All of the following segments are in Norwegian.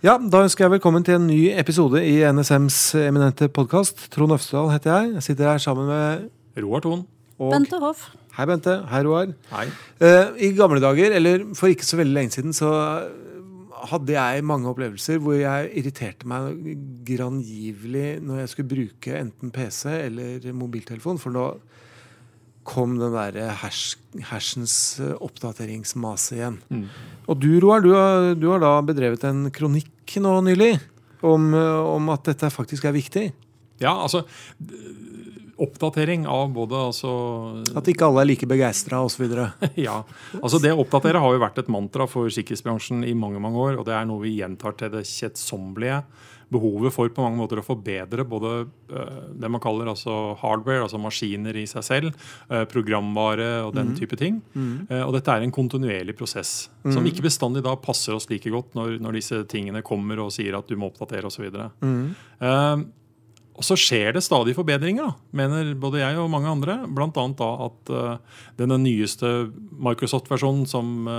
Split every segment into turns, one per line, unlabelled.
Ja, Da ønsker jeg velkommen til en ny episode i NSMs eminente podkast. Trond Øfsedal heter jeg. Jeg sitter her sammen med
Roar Thon.
og
Bente Hoff.
Hei, Bente. Hei, Roar.
Hei.
Uh, I gamle dager, eller for ikke så veldig lenge siden, så hadde jeg mange opplevelser hvor jeg irriterte meg grangivelig når jeg skulle bruke enten PC eller mobiltelefon, for da kom den derre hersens eh, oppdateringsmase igjen.
Mm.
Og du, Roar, du har, du har da bedrevet en kronikk nå nylig om, eh, om at dette faktisk er viktig.
Ja, altså Oppdatering av både altså
At ikke alle er like begeistra osv.
Ja. Altså Det å oppdatere har jo vært et mantra for sikkerhetsbransjen i mange mange år. Og det er noe vi gjentar til det kjedsommelige. Behovet for på mange måter å forbedre både uh, det man kaller altså hardware, altså maskiner i seg selv, uh, programvare og den type ting. Mm. og dette er en kontinuerlig prosess som ikke bestandig da passer oss like godt når, når disse tingene kommer og sier at du må oppdatere osv. Uh, og så skjer det stadig forbedringer, mener både jeg og mange andre. Blant annet da at denne nyeste Microsoft-versjonen,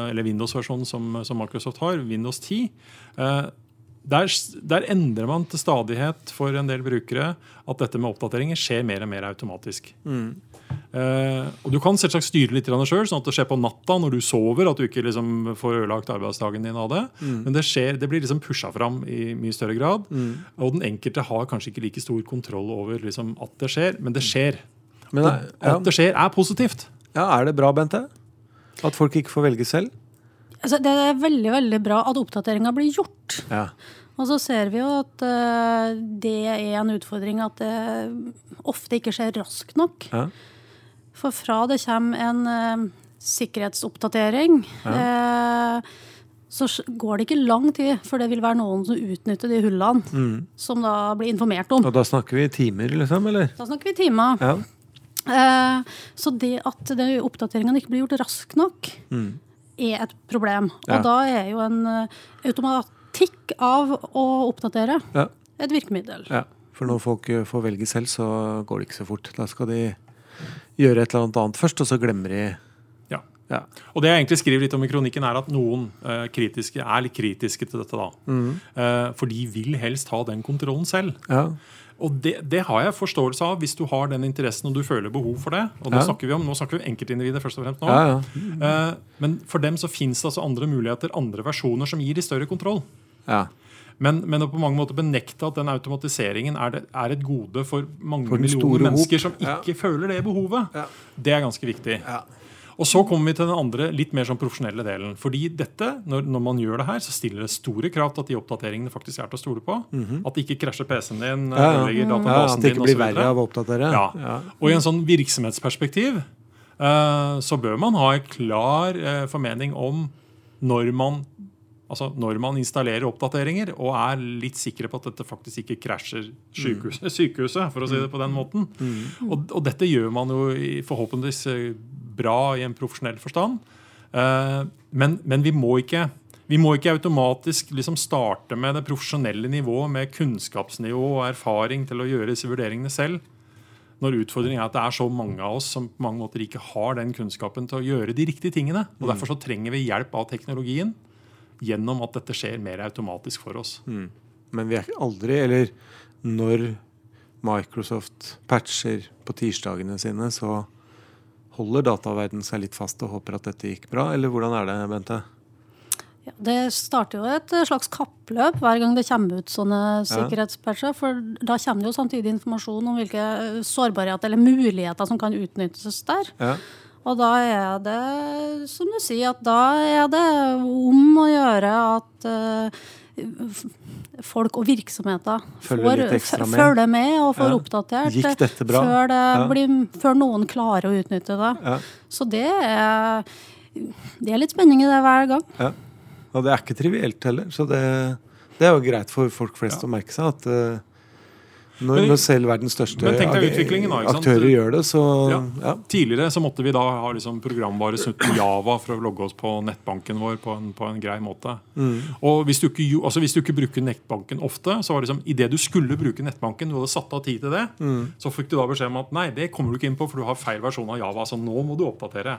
eller Windows-versjonen som, som, Microsoft har, Windows 10, uh, der, der, endrer man til stadighet for en del brukere at dette med oppdateringer skjer mer og mer automatisk. Mm. Uh, og Du kan selvsagt styre litt sjøl, sånn at det skjer på natta når du sover. At du ikke liksom får ødelagt arbeidsdagen din av det. Mm. Men det, skjer, det, blir liksom pusha fram i mye større grad. Mm. Og den enkelte har kanskje ikke like stor kontroll over liksom, at det skjer, men det skjer. Men, ja. At det skjer, er positivt.
Ja, Er det bra, Bente? At folk ikke får velge selv?
Altså, det er veldig veldig bra at oppdateringa blir gjort. Ja. Og så ser vi jo at uh, det er en utfordring at det ofte ikke skjer raskt nok. Ja. For fra det kommer en uh, sikkerhetsoppdatering ja. uh, så går det ikke lang tid før det vil være noen som utnytter de hullene mm. som da blir informert om.
Og da snakker vi timer, liksom? eller?
Da snakker vi timer. Ja. Så det at oppdateringene ikke blir gjort raskt nok, mm. Er et problem. Ja. Og da er jo en automatikk av å oppdatere ja. et virkemiddel.
Ja. For når folk får velge selv, så går det ikke så fort. Da skal de gjøre et eller annet først, og så glemmer de
ja. ja. Og det jeg egentlig skriver litt om i kronikken, er at noen uh, kritiske, er litt kritiske til dette. da. Mm. Uh, for de vil helst ha den kontrollen selv. Ja. Og det, det, har jeg forståelse av hvis du har den interessen og du føler behov for det. Og nå ja. snakker vi om nå snakker vi enkeltindivider først og fremst nå. Ja, ja. Uh, men for dem så fins det altså andre muligheter, andre versjoner, som gir de større kontroll. Ja. Men, men, å på mange måter benekte at den automatiseringen er, det, er et gode for mange for millioner mennesker som ikke ja. føler det behovet, ja. det er ganske viktig. Ja. Og Så kommer vi til den andre, litt mer sånn profesjonelle delen. Fordi dette, når, når, man gjør det her, så stiller det store krav til at de oppdateringene faktisk er til å stole på. Mm -hmm. At det ikke krasjer PC-en din, ja,
ja. ja, At det ikke blir verre av å oppdatere.
Ja. Og i en sånn virksomhetsperspektiv uh, så bør man ha en klar uh, formening om når man Altså Når man installerer oppdateringer og er litt sikre på at dette faktisk ikke krasjer sykehuset, mm. sykehuset for å si det på den måten. Mm. Og, og, dette gjør man jo forhåpentligvis eh, bra i en profesjonell forstand. Uh, men, men, vi må ikke vi må ikke automatisk liksom starte med det profesjonelle nivået med kunnskapsnivå og erfaring til å gjøre disse vurderingene selv. Når utfordringen er at det er så mange av oss som på mange måter ikke har den kunnskapen til å gjøre de riktige tingene. og mm. Derfor så trenger vi hjelp av teknologien gjennom at dette skjer mer automatisk for oss. Mm.
Men vi er aldri, eller når Microsoft patcher på tirsdagene sine, så holder dataverdenen seg litt fast og håper at dette gikk bra, eller hvordan er det, Bente?
Ja, det starter jo et slags kappløp hver gang det kommer ut sånne sikkerhetspatcher. For da kommer det jo samtidig informasjon om hvilke sårbarheter eller muligheter som kan utnyttes der. Ja. Og da er det, som du sier, at da er det om å gjøre at uh, folk og virksomheter
følger,
får, med. følger med og får ja. oppdatert
Gikk dette bra?
Før, ja. blir, før, noen klarer å utnytte det. Ja. Så det er, det er litt spenning i det hver gang. Ja.
Og det er ikke trivielt heller. Så det, det er jo greit for folk flest å merke seg at uh, når, når, selv verdens største aktører gjør det, så ja.
Ja. Tidligere så måtte vi da ha liksom programvare Java for å logge oss på nettbanken vår på en, på en grei måte. Mm. Og hvis du, ikke, altså hvis du, ikke, bruker nettbanken ofte, så var det liksom idet du skulle bruke nettbanken, du hadde satt av tid til det, mm. så fikk du da beskjed om at nei, det kommer du ikke inn på, for du har feil versjon av Java. Så nå må du oppdatere.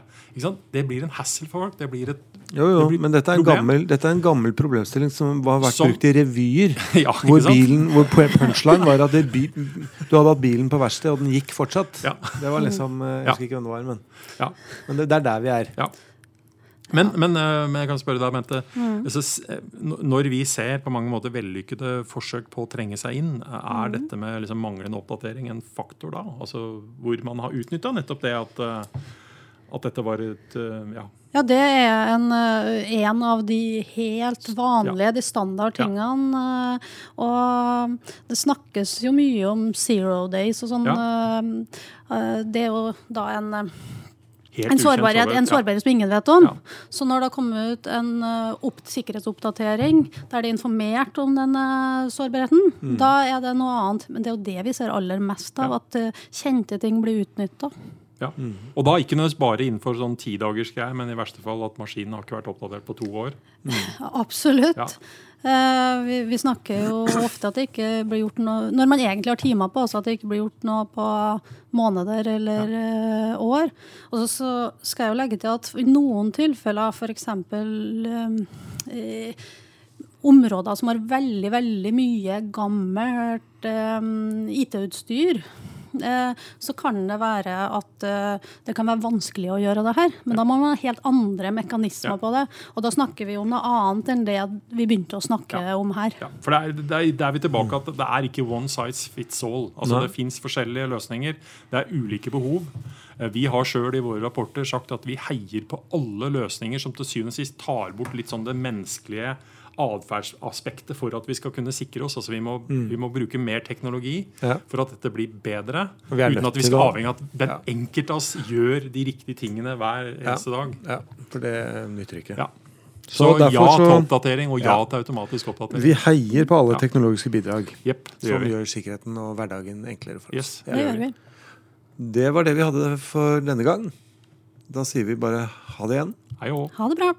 Det blir en hassle for folk. Det blir et
Jo, jo, det men dette er, gammel, dette er, en gammel, problemstilling som har vært som, brukt i revyer. ja, hvor, bilen, hvor punchline var at det, du hadde hatt bilen på verksted, og den gikk fortsatt. Ja. Det var liksom eh, Jeg husker ikke hvem det var, men, men det, det, er der vi er.
Ja. Men, men, eh, men, jeg kan spørre deg, Bente. Mm. Altså, når vi ser på mange måter vellykkede forsøk på å trenge seg inn, er mm. dette med liksom manglende oppdatering en faktor da? Altså Hvor man har utnytta nettopp det at, at dette var et ja,
ja, det er en, eh, en, av de helt vanlige, de standard tingene. Ja. Og det snakkes jo mye om zero days og sånn. Ja. Eh, det er jo da en en sårbarhet, en sårbarhet som ingen vet om. Ja. Så når det har kommet ut en opp, sikkerhetsoppdatering der det er informert om denne sårbarheten, mm. da er det noe annet. Men det er jo det vi ser aller mest av, at kjente ting blir utnytta.
Ja. Mm. Og da ikke nødvendigvis bare innenfor sånn tidagersgreier, men i verste fall at maskinen har ikke vært oppdatert på to år.
Mm. Absolutt. Ja. Uh, vi, vi, snakker jo ofte at det ikke blir gjort noe Når man egentlig har timer på også at det ikke blir gjort noe på måneder eller ja. uh, år. Og så, så, skal jeg jo legge til at i noen tilfeller, f.eks. Uh, områder som har veldig, veldig mye gammelt um, IT-utstyr, Eh, så kan det være at eh, det kan være vanskelig å gjøre det her. Men da må man ha helt andre mekanismer ja. på det. Og da snakker vi om noe annet enn det vi begynte å snakke ja. om her. Ja.
For det er, det, er, det er, vi tilbake at det er ikke one size fits all. Altså Det fins forskjellige løsninger. Det er ulike behov. Eh, vi har sjøl i våre rapporter sagt at vi heier på alle løsninger som til syvende og sist tar bort litt sånn det menneskelige atferdsaspektet for at vi skal kunne sikre oss. Altså vi må, mm. vi må bruke mer teknologi ja. for at dette blir bedre. Uten at vi skal avhenge av at den ja. enkelte av oss gjør de riktige tingene hver eneste dag.
Ja, for det nytter ikke. Ja.
Så, så ja til oppdatering og ja, til automatisk oppdatering.
Vi heier på alle teknologiske bidrag yep, som gjør, gjør, sikkerheten og hverdagen enklere for oss.
Yes. Det gjør vi.
Det var det vi hadde for denne gang. Da sier vi bare ha det igjen.
Hei
Ha det bra.